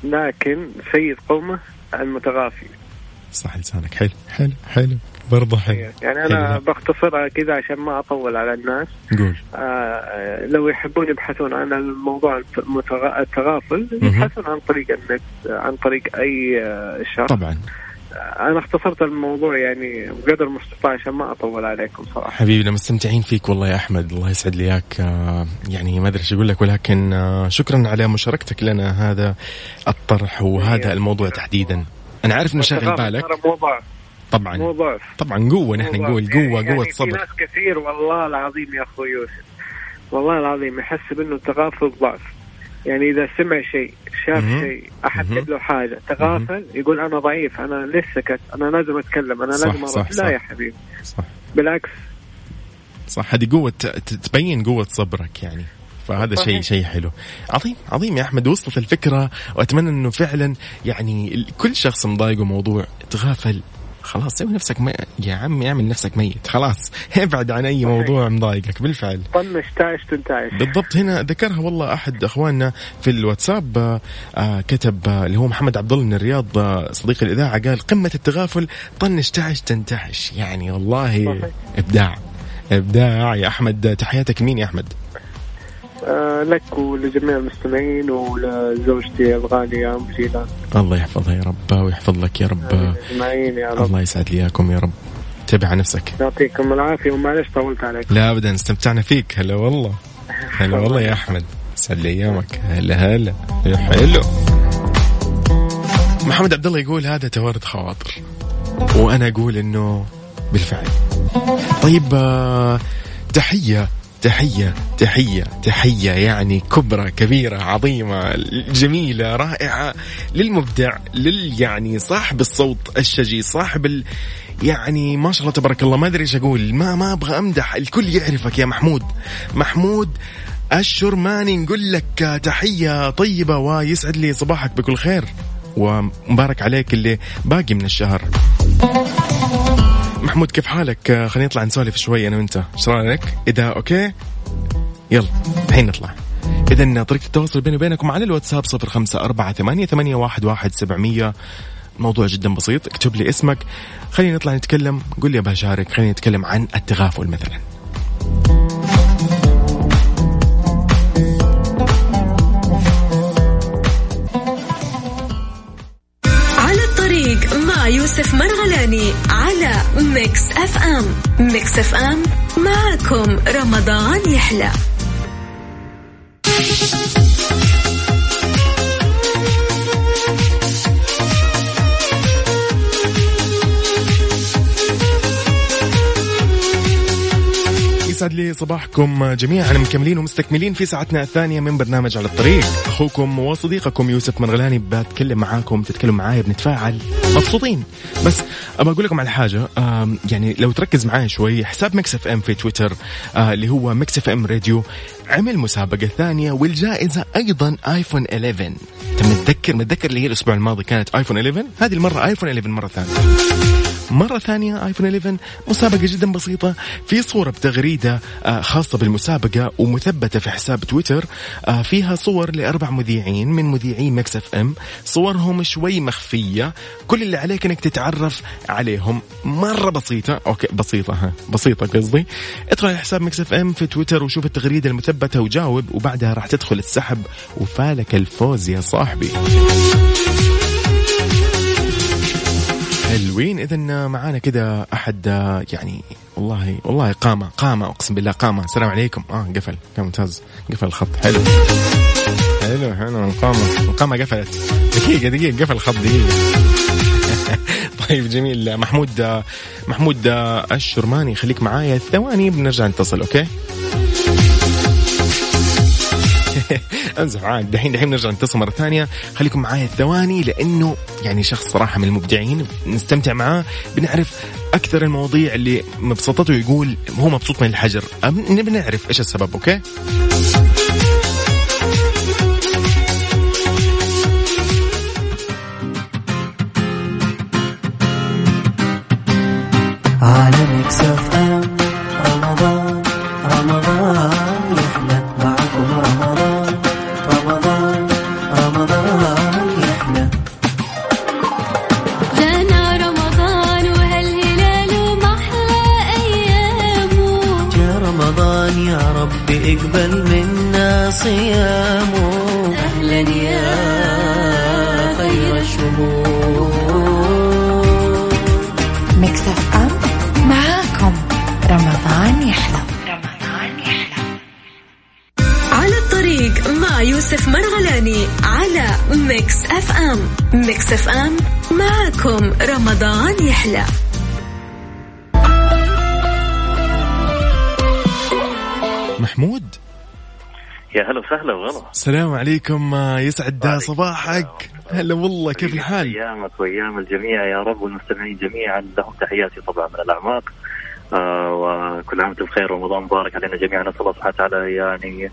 لكن سيد قومه المتغافي. صح لسانك. حلو حلو حلو. برضه حلو. يعني أنا حلو. بختصرها كذا عشان ما أطول على الناس. قول. آه لو يحبون يبحثون عن الموضوع التغافل. يبحثون عن طريق النت عن طريق أي آه، شخص. طبعا. أنا اختصرت الموضوع يعني بقدر المستطاع عشان ما أطول عليكم صراحة. حبيبنا مستمتعين فيك والله يا أحمد. الله يسعد لي اياك آه، يعني ما أدري إيش أقول لك ولكن آه، شكرا على مشاركتك لنا هذا الطرح وهذا الموضوع تحديدا. أنا عارف إنه شاغل بالك. مو ضعف. مو طبعا ضعف. طبعا قوة نحن مو نقول ضعف. قوة يعني قوة في صبر ناس كثير والله العظيم يا أخوي يوسف والله العظيم يحسب انه التغافل ضعف. يعني إذا سمع شيء شاف. شيء احد. جاب له حاجة. تغافل يقول أنا ضعيف أنا لسه سكت أنا لازم أتكلم أنا صح، لازم صح، أروح. صح. لا يا حبيبي. صح. بالعكس. صح هذه قوة تبين قوة صبرك يعني. فهذا شيء. شيء حلو. عظيم عظيم يا أحمد وصلت الفكرة وأتمنى إنه فعلا يعني كل شخص مضايقه موضوع تغافل. خلاص سوي نفسك ما يا عمي اعمل نفسك ميت. خلاص ابعد عن أي موضوع مضايقك بالفعل. طنش تعش تنتعش بالضبط. هنا ذكرها والله أحد إخواننا في الواتساب آه كتب آه اللي هو محمد عبد الله من الرياض آه صديق الإذاعة قال قمة التغافل طنش تعش تنتعش يعني والله. إبداع. إبداع يا أحمد. تحياتك مين يا أحمد؟ لك ولجميع المستمعين ولزوجتي الغالية أم جيلان الله يحفظها يا رب ويحفظ لك يا رب. أجمعين يا رب. الله يسعد لي إياكم يا رب. على نفسك. يعطيكم العافية ومعلش طولت عليكم لا ابدا استمتعنا فيك. هلا والله. هلا والله يا أحمد. سعد لي أيامك. هلا هلا. يا حلو. محمد عبد الله يقول هذا توارد خواطر. وأنا أقول إنه بالفعل. طيب آه، تحية. تحية تحية تحية يعني كبرى كبيرة عظيمة جميلة رائعة للمبدع لل يعني صاحب الصوت الشجي صاحب ال يعني ما شاء الله تبارك الله ما أدري إيش أقول ما ما أبغى أمدح الكل يعرفك يا محمود. محمود الشرماني نقول لك تحية طيبة ويسعد لي صباحك بكل خير ومبارك عليك اللي باقي من الشهر. محمود كيف حالك؟ خلينا نطلع نسولف شوي أنا وأنت. إيش رأيك؟ إذا أوكي؟ يلا الحين نطلع. إذا طريقة التواصل بيني وبينكم على الواتساب صفر خمسة أربعة ثمانية, ثمانية واحد, واحد سبعمية. موضوع جدا بسيط اكتب لي اسمك. خلينا نطلع نتكلم. قول لي أبغى اشارك خلينا نتكلم عن التغافل مثلا. يوسف مرغلاني على Mix FM. Mix FM معكم رمضان يحلى. يسعد لي صباحكم جميعا. مكملين ومستكملين في ساعتنا الثانية من برنامج على الطريق. أخوكم وصديقكم يوسف مرغلاني بتكلم معاكم تتكلم معايا بنتفاعل. مبسوطين. بس أبغى أقول لكم على حاجة يعني لو تركز معايا شوي حساب Mix FM في تويتر آه، اللي هو Mix FM Radio عمل مسابقة ثانية والجائزة أيضا iPhone 11 أنت متذكر؟ متذكر اللي هي الأسبوع الماضي كانت iPhone 11 هذه المرة iPhone 11 مرة ثانية. مرة ثانية iPhone 11 مسابقة جدا بسيطة. في صورة بتغريدة آه، خاصة بالمسابقة ومثبتة في حساب تويتر. آه، فيها صور لأربع مذيعين من مذيعي Mix FM. صورهم شوي مخفية. كل اللي عليك إنك تتعرف عليهم. مرة بسيطة. okay بسيطة ها بسيطة قصدي. ادخل حساب Mix FM في تويتر وشوف التغريدة المثبتة وجاوب وبعدها راح تدخل السحب. وفالك الفوز يا صاحبي. حلوين. اذا معانا كذا أحد يعني والله والله قامة قامة أقسم بالله قامة. السلام عليكم. آه قفل. ممتاز. قفل الخط. حلو. حلو حلو. القامه القامه قفلت. دقيقة دقيقة. قفل الخط دقيقة. طيب جميل. محمود محمود الشرماني خليك معايا. ثواني بنرجع نتصل okay؟ امزح معاك دحين دحين نرجع نتصل مرة ثانية. خليكم معايا ثواني لأنه يعني شخص صراحة من المبدعين نستمتع معاه. بنعرف أكثر المواضيع اللي مبسطته يقول هو مبسوط من الحجر. نبي نعرف إيش السبب okay؟ وسهلا والله. السلام عليكم يسعد صباحك. هلا والله كيف الحال؟ ايامك وايام الجميع يا رب والمستمعين جميعا لهم تحياتي طبعا من الأعماق. آه وكل عام وأنتم بخير ورمضان مبارك علينا جميعا نسأل الله سبحانه وتعالى يعني آه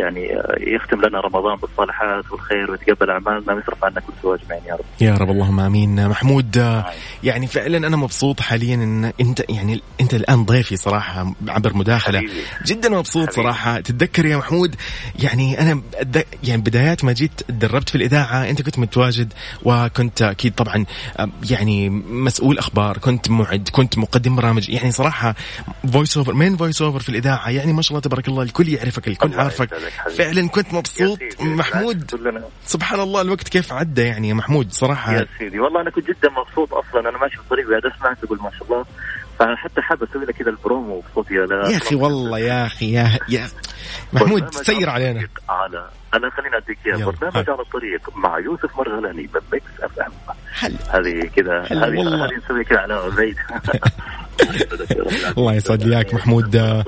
يعني يختم لنا رمضان بالصالحات والخير ويتقبل أعمالنا ويصرف عنا كل سوء أجمعين يا رب. يا رب اللهم آمين محمود يعني فعلا أنا مبسوط حاليا إن أنت يعني أنت الآن ضيفي صراحة عبر مداخلة حبيبي. جدا مبسوط حبيبي. صراحة تتذكر يا محمود يعني أنا يعني بدايات ما جيت تدربت في الإذاعة أنت كنت متواجد وكنت أكيد طبعا يعني مسؤول أخبار كنت معد كنت مقدم برامج يعني صراحة voice over main voice over في الإذاعة يعني ما شاء الله تبارك الله الكل يعرفك الكل عارفك. فعلا كنت مبسوط. محمود سبحان الله الوقت كيف عدى يعني يا محمود؟ صراحة يا سيدي والله أنا كنت جدا مبسوط أصلا. أنا ماشي في الطريق وقاعد اسمعك تقول ما شاء الله. فحتى حاب أسوي لك كذا البرومو بصوتي. يا أخي والله يا أخي يا يا محمود سير علينا. على أنا خليني أديك إياه. يلا. برنامج. على الطريق مع يوسف مرغلاني ب Mix FM. هذه كذا هذه نسوي كذا على بعيد. الله يسعد لي اياك محمود آه،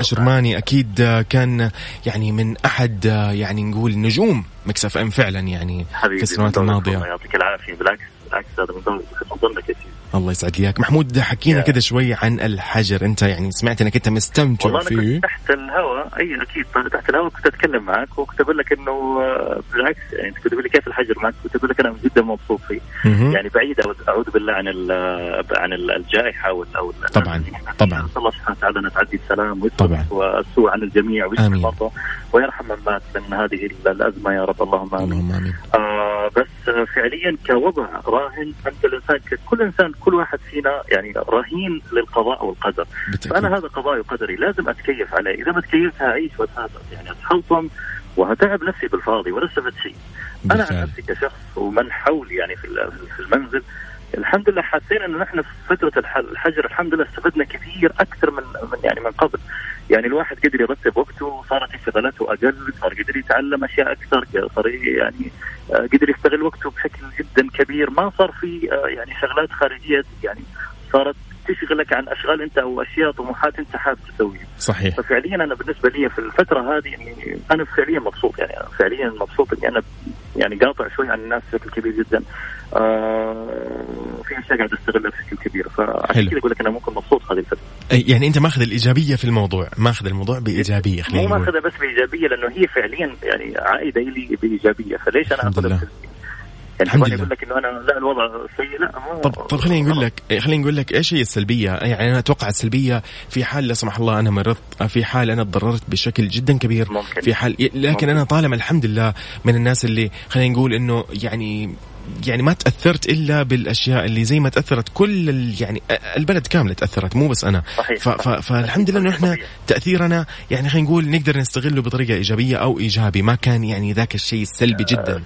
شرماني أكيد آه، كان يعني من أحد آه، يعني نقول نجوم Mix FM فعلا يعني في السنوات الماضية. يعطيك العافية. بالعكس بالعكس هذا من ذوقك من ظنك يا سيدي الله يسعد لي إياك. محمود حكينا. كذا شوي عن الحجر. أنت يعني سمعت إنك أنت مستمتع والله فيه كنت تحت الهواء. أي أكيد. تحت الهواء كنت أتكلم معك وكنت أقول لك إنه آه، بالعكس يعني كنت تقول لي كيف الحجر معك؟ كنت أقول لك أنا جدا مبسوط فيه. يعني بعيد أعوذ بالله عن ال- عن ال- الجائحة وال- أو طبعا طبعا. نسال الله سبحانه وتعالى ان تعدي السلام طبعا. والسوء عن الجميع ويشفي. المرضى ويرحم من مات من هذه ال- الأزمة يا رب. اللهم آمين. اللهم آمين. آه آه، فعليا كوضع راهن انت الإنسان كل إنسان كل واحد فينا يعني رهين للقضاء والقدر. بالتأكيد. فأنا هذا قضائي وقدري لازم أتكيف عليه. إذا ما تكيفت هعيش واتهافت يعني اتحلطم وهتعب نفسي بالفاضي ولا استفدت شيء أنا عن. نفسي كشخص ومن حولي يعني في ال- في المنزل الحمد لله حسينا انه نحن في فترة الح- الحجر الحمد لله استفدنا كثير أكثر من من يعني من قبل. يعني الواحد قدر يرتب وقته صارت انشغالاته أقل صار قدر يتعلم أشياء أكثر صار يعني آه، قدر يستغل وقته بشكل جدا كبير. ما صار في آه، يعني شغلات خارجية يعني صارت تشغلك عن أشغال أنت أو أشياء طموحات أنت حابب تسويها. صحيح. ففعليا أنا بالنسبة لي في الفترة هذه يعني أنا فعليا مبسوط يعني أنا فعليا مبسوط إني أنا يعني قاطع شوي عن الناس بشكل كبير جدا. في اشياء قاعد استغلها بشكل كبير فعشان. كذا أقول لك أنا ممكن مبسوط هذه الفترة أي- يعني أنت ماخذ الإيجابية في الموضوع ماخذ الموضوع بإيجابية مو خلينا نقول ماخذها بس بإيجابية لأنه هي فعليا يعني عائدة لي بإيجابية فليش أنا أخذها؟ يعني الحمد لله. أقول لك إنه أنا لا الوضع سيء لا مو طب طب خليني نقول لك خليني نقول لك إيش هي السلبية؟ يعني أنا أتوقع السلبية في حال لا سمح الله أنا مرضت، في حال أنا تضررت بشكل جدا كبير، ممكن. في حال لكن ممكن. أنا طالما الحمد لله من الناس اللي خلينا نقول إنه يعني يعني ما تأثرت إلا بالأشياء اللي زي ما تأثرت كل ال- يعني البلد كاملة تأثرت مو بس أنا صحيح. ف ف فالحمد لله إنه إحنا. تأثيرنا يعني خلينا نقول نقدر نستغله بطريقة إيجابية أو ايجابي ما كان يعني ذاك الشيء السلبي جدا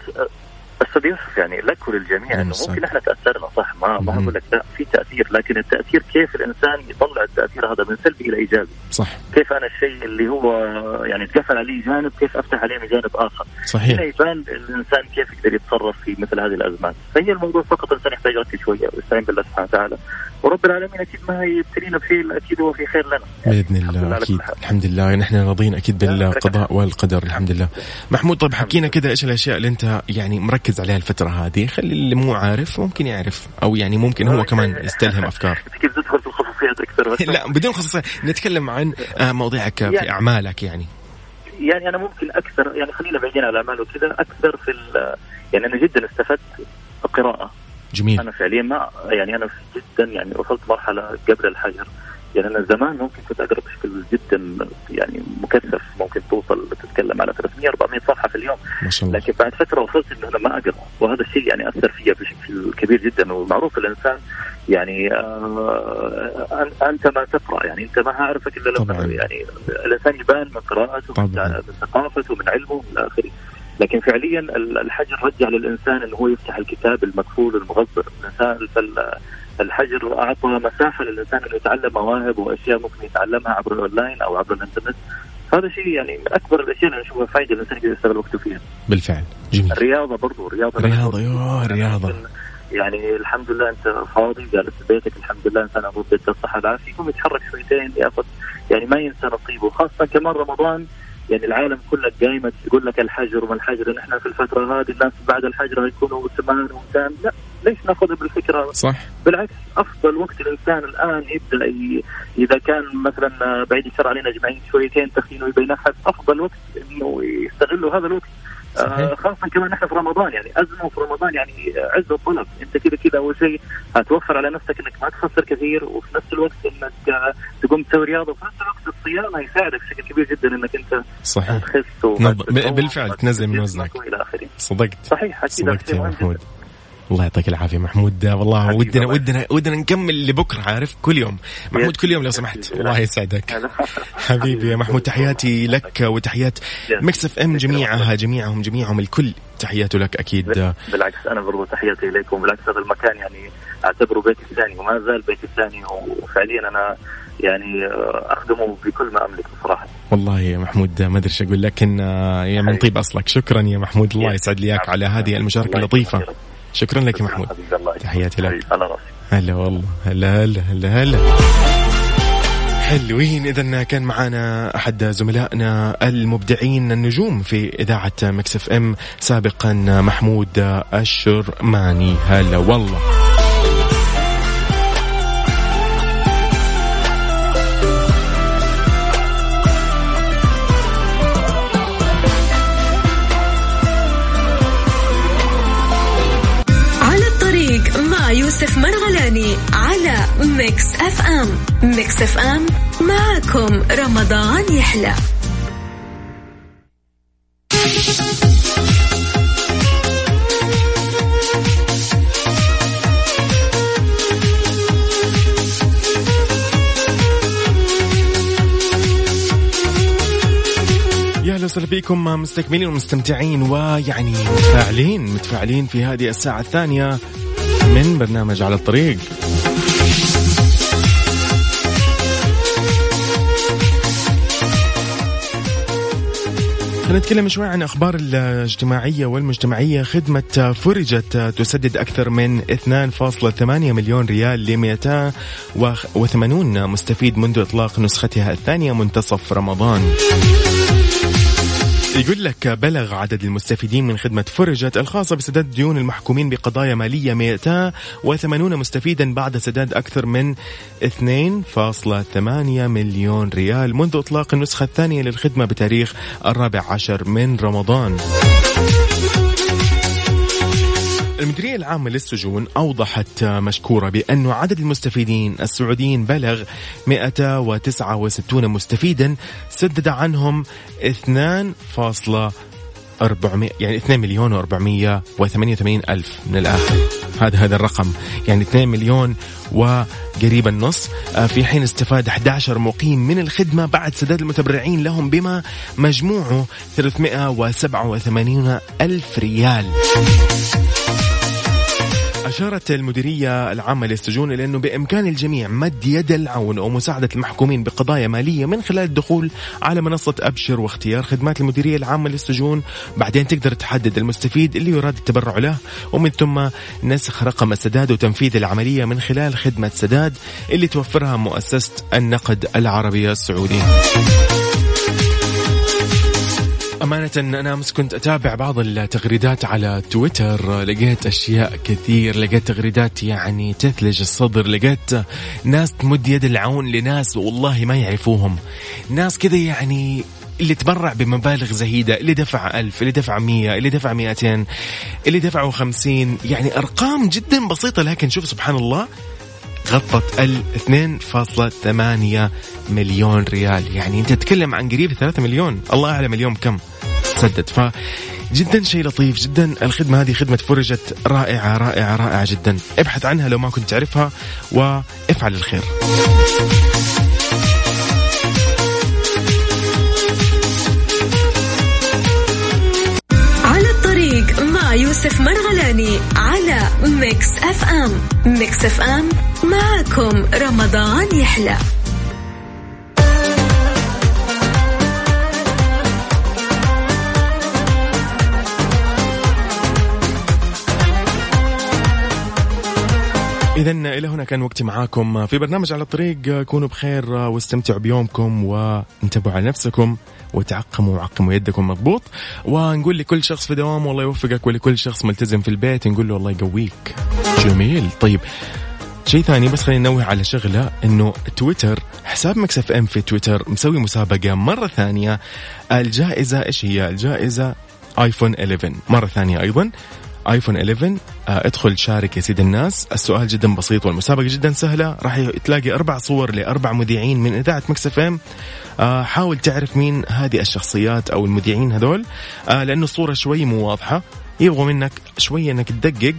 أستاذ يوسف يعني لك وللجميع إنه. ممكن إحنا تاثرنا صح؟ ما ما. أقول لك لا في تأثير لكن التأثير كيف الإنسان يطلع التأثير هذا من سلبي إلى إيجابي؟ صح. كيف أنا الشيء اللي هو يعني تقفل عليه جانب كيف أفتح عليه من جانب آخر؟ هنا صحيح يبان الإنسان كيف يقدر يتصرف في مثل هذه الأزمات. فهي الموضوع فقط الانسان يحتاج يركز شوية ويستعين بالله سبحانه وتعالى. ورب العالمين أكيد ما يبتلينا بشيء أكيد هو في خير لنا. بإذن الحمد لله الله على أكيد. الحمد لله. نحن راضيين أكيد بالقضاء والقدر الحمد لله. محمود طيب حكينا كذا إيش الأشياء اللي أنت يعني مركز عليها الفترة هذه؟ خلي اللي مو عارف ممكن يعرف أو يعني ممكن هو كمان يستلهم أفكار. تدخل في الخصوصيات أكثر. لا بدون خصوصية. نتكلم عن آه، مواضيعك في يعني- أعمالك يعني. يعني أنا ممكن أكثر يعني خلينا بعيدين عن الأعمال وكذا أكثر في يعني أنا جدا استفدت القراءه جميل. أنا فعليا ما يعني أنا جدا يعني وصلت مرحلة قبل الحجر. يعني أنا زمان ممكن كنت أقرأ بشكل جدا يعني مكثف ممكن توصل تتكلم على 300 400 صفحة في اليوم. ما شاء الله. لكن بعد فترة وصلت إنه أنا ما أقرأ. وهذا الشيء يعني أثر فيا بشكل كبير جدا. ومعروف الإنسان يعني آه أنت ما تقرأ. يعني أنت ما أعرفك إلا لما. يعني الإنسان يبان من قراءته من. من ثقافته من علمه إلى آخره. لكن فعليا ال- الحجر رجع للإنسان انه هو يفتح الكتاب المقفول الانسان فال- الحجر أعطى مساحة للإنسان إنه يتعلم مواهب وأشياء ممكن يتعلمها عبر الأونلاين أو عبر الإنترنت. هذا شيء يعني من أكبر الأشياء اللي اشوفها فائده الإنسان يقدر يستغل وقته فيها. بالفعل. جميل. الرياضة برضو الرياضة رياضة يوه رياضة. يعني الحمد لله أنت فاضي جالس في بيتك الحمد لله انسان ابو بيت الصحة. والعافيه يقوم يتحرك شويتين ياخذ يعني ما ينسى نصيبه خاصة كمان رمضان يعني العالم كله قايمة تقول لك الحجر وما الحجر نحن في الفترة هذه الناس بعد الحجر هيكونوا سمان وإنسان. لا ليش ناخذها بالفكرة؟ صح. بالعكس أفضل وقت الإنسان الآن يبدأ ي... إذا كان مثلا بعيد الشر علينا اجمعين شويتين تخين ويبي ينحف أفضل وقت إنه يستغلوا هذا الوقت. آه خاصة كمان إحنا في رمضان يعني أزمة في رمضان يعني عز الطلب. أنت كذا كذا أول شيء هتوفر على نفسك إنك ما تخسر كثير وفي نفس الوقت إنك آه، تقوم تسوي رياضة وفي نفس الوقت الصيام هيساعدك بشكل كبير جدا إنك أنت صحيح. تخس تتطور بالفعل تنزل من وزنك. وإلى آخره. صدقت. صحيح أكيد صدقت يا محمود. الله يعطيك العافية محمود. والله ودنا ودنا ودنا نكمل لبكرة عارف؟ كل يوم. محمود كل يوم لو سمحت. الله يسعدك. حبيبي يا محمود تحياتي لك وتحيات Mix FM جميعها جميعهم جميعهم الكل. تحياته لك أكيد. بالعكس أنا برضو تحياتي اليكم بالعكس هذا المكان يعني أعتبره بيتي الثاني وما زال بيتي الثاني. وفعليا أنا يعني أخدمه بكل ما أملك بصراحة. والله يا محمود ما أدري إيش أقول لك إن يا من طيب أصلك. شكرا يا محمود. الله يسعد لي اياك على هذه المشاركة اللطيفة. شكرا لك يا محمود. تحياتي لك. حبيبي، على رأسي. هلا والله. هلا هلا هلا هلا. حلوين. اذا كان معنا أحد زملائنا المبدعين النجوم في إذاعة Mix FM سابقا محمود الشرماني. هلا والله. على Mix FM. Mix FM معاكم رمضان يحلى. أهلا وسهلا فيكم مستكملين ومستمتعين ويعني متفاعلين متفاعلين في هذه الساعة الثانية من برنامج على الطريق. نتكلم شوي عن أخبار الاجتماعية والمجتمعية. خدمة فرجت تسدد أكثر من 2.8 مليون ريال ل 280 مستفيد منذ إطلاق نسختها الثانية منتصف رمضان. يقول لك بلغ عدد المستفيدين من خدمة فرجت الخاصة بسداد ديون المحكومين بقضايا مالية 280 مستفيدا بعد سداد أكثر من 2.8 مليون ريال منذ إطلاق النسخة الثانية للخدمة بتاريخ الرابع عشر من رمضان. المديرية العامة للسجون أوضحت مشكورة بأن عدد المستفيدين السعوديين بلغ 169 مستفيدا سدد عنهم 2. 400 يعني 2 مليون و488 ألف من الآخر هذا هذا الرقم يعني 2 مليون وقريب النص آه، في حين استفاد 11 مقيم من الخدمة بعد سداد المتبرعين لهم بما مجموعه 387 ألف ريال أشارت المديرية العامة للسجون إلى أنه بإمكان الجميع مد يد العون ومساعدة المحكومين بقضايا مالية من خلال الدخول على منصة أبشر واختيار خدمات المديرية العامة للسجون. بعدين تقدر تحدد المستفيد اللي يراد التبرع له ومن ثم نسخ رقم السداد وتنفيذ العملية من خلال خدمة سداد اللي توفرها مؤسسة النقد العربية السعودي أمانة أنا أمس كنت أتابع بعض التغريدات على تويتر لقيت أشياء كثير لقيت تغريدات يعني تثلج الصدر لقيت ناس تمد يد العون لناس والله ما يعرفوهم. ناس كذا يعني اللي تبرع بمبالغ زهيدة اللي دفع ألف اللي دفع مية اللي دفع مئتين اللي دفعوا خمسين يعني أرقام جدا بسيطة. لكن شوف سبحان الله غطت ال 2.8 مليون ريال. يعني أنت تتكلم عن قريب 3 مليون. الله أعلم اليوم كم سدد ف جدا شيء لطيف جدا. الخدمة هذه خدمة فرجت رائعة رائعة رائعة جدا. ابحث عنها لو ما كنت تعرفها وافعل الخير. على الطريق مع يوسف على Mix FM. Mix FM معاكم رمضان يحلى. إذا إلى هنا كان وقتي معاكم في برنامج على الطريق. كونوا بخير واستمتعوا بيومكم وانتبهوا على نفسكم وتعقموا وعقموا يدكم. مضبوط؟ ونقول لكل شخص في دوام والله يوفقك ولكل شخص ملتزم في البيت نقول له الله يقويك. جميل. طيب شيء ثاني بس خلينا ننوه على شغلة إنه تويتر حساب Mix FM في تويتر مسوي مسابقة مرة ثانية. الجائزة إيش هي؟ الجائزة iPhone 11 مرة ثانية أيضا. iPhone 11 آه، ادخل شارك يا سيد الناس. السؤال جدا بسيط والمسابقة جدا سهلة. راح تلاقي أربع صور لأربع مذيعين من إذاعة Mix FM. آه، حاول تعرف مين هذه الشخصيات أو المذيعين هذول. آه، لأنه الصورة شوي مو واضحة. يبغوا منك شوية إنك تدقق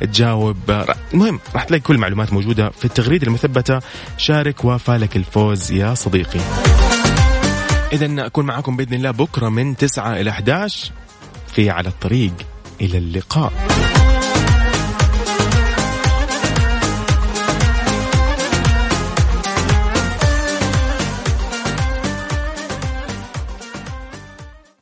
وتجاوب. المهم راح تلاقي كل المعلومات موجودة في التغريدة المثبتة. شارك وفالك الفوز يا صديقي. اذا أكون معكم بإذن الله بكرة من 9 إلى 11 في على الطريق. إلى اللقاء.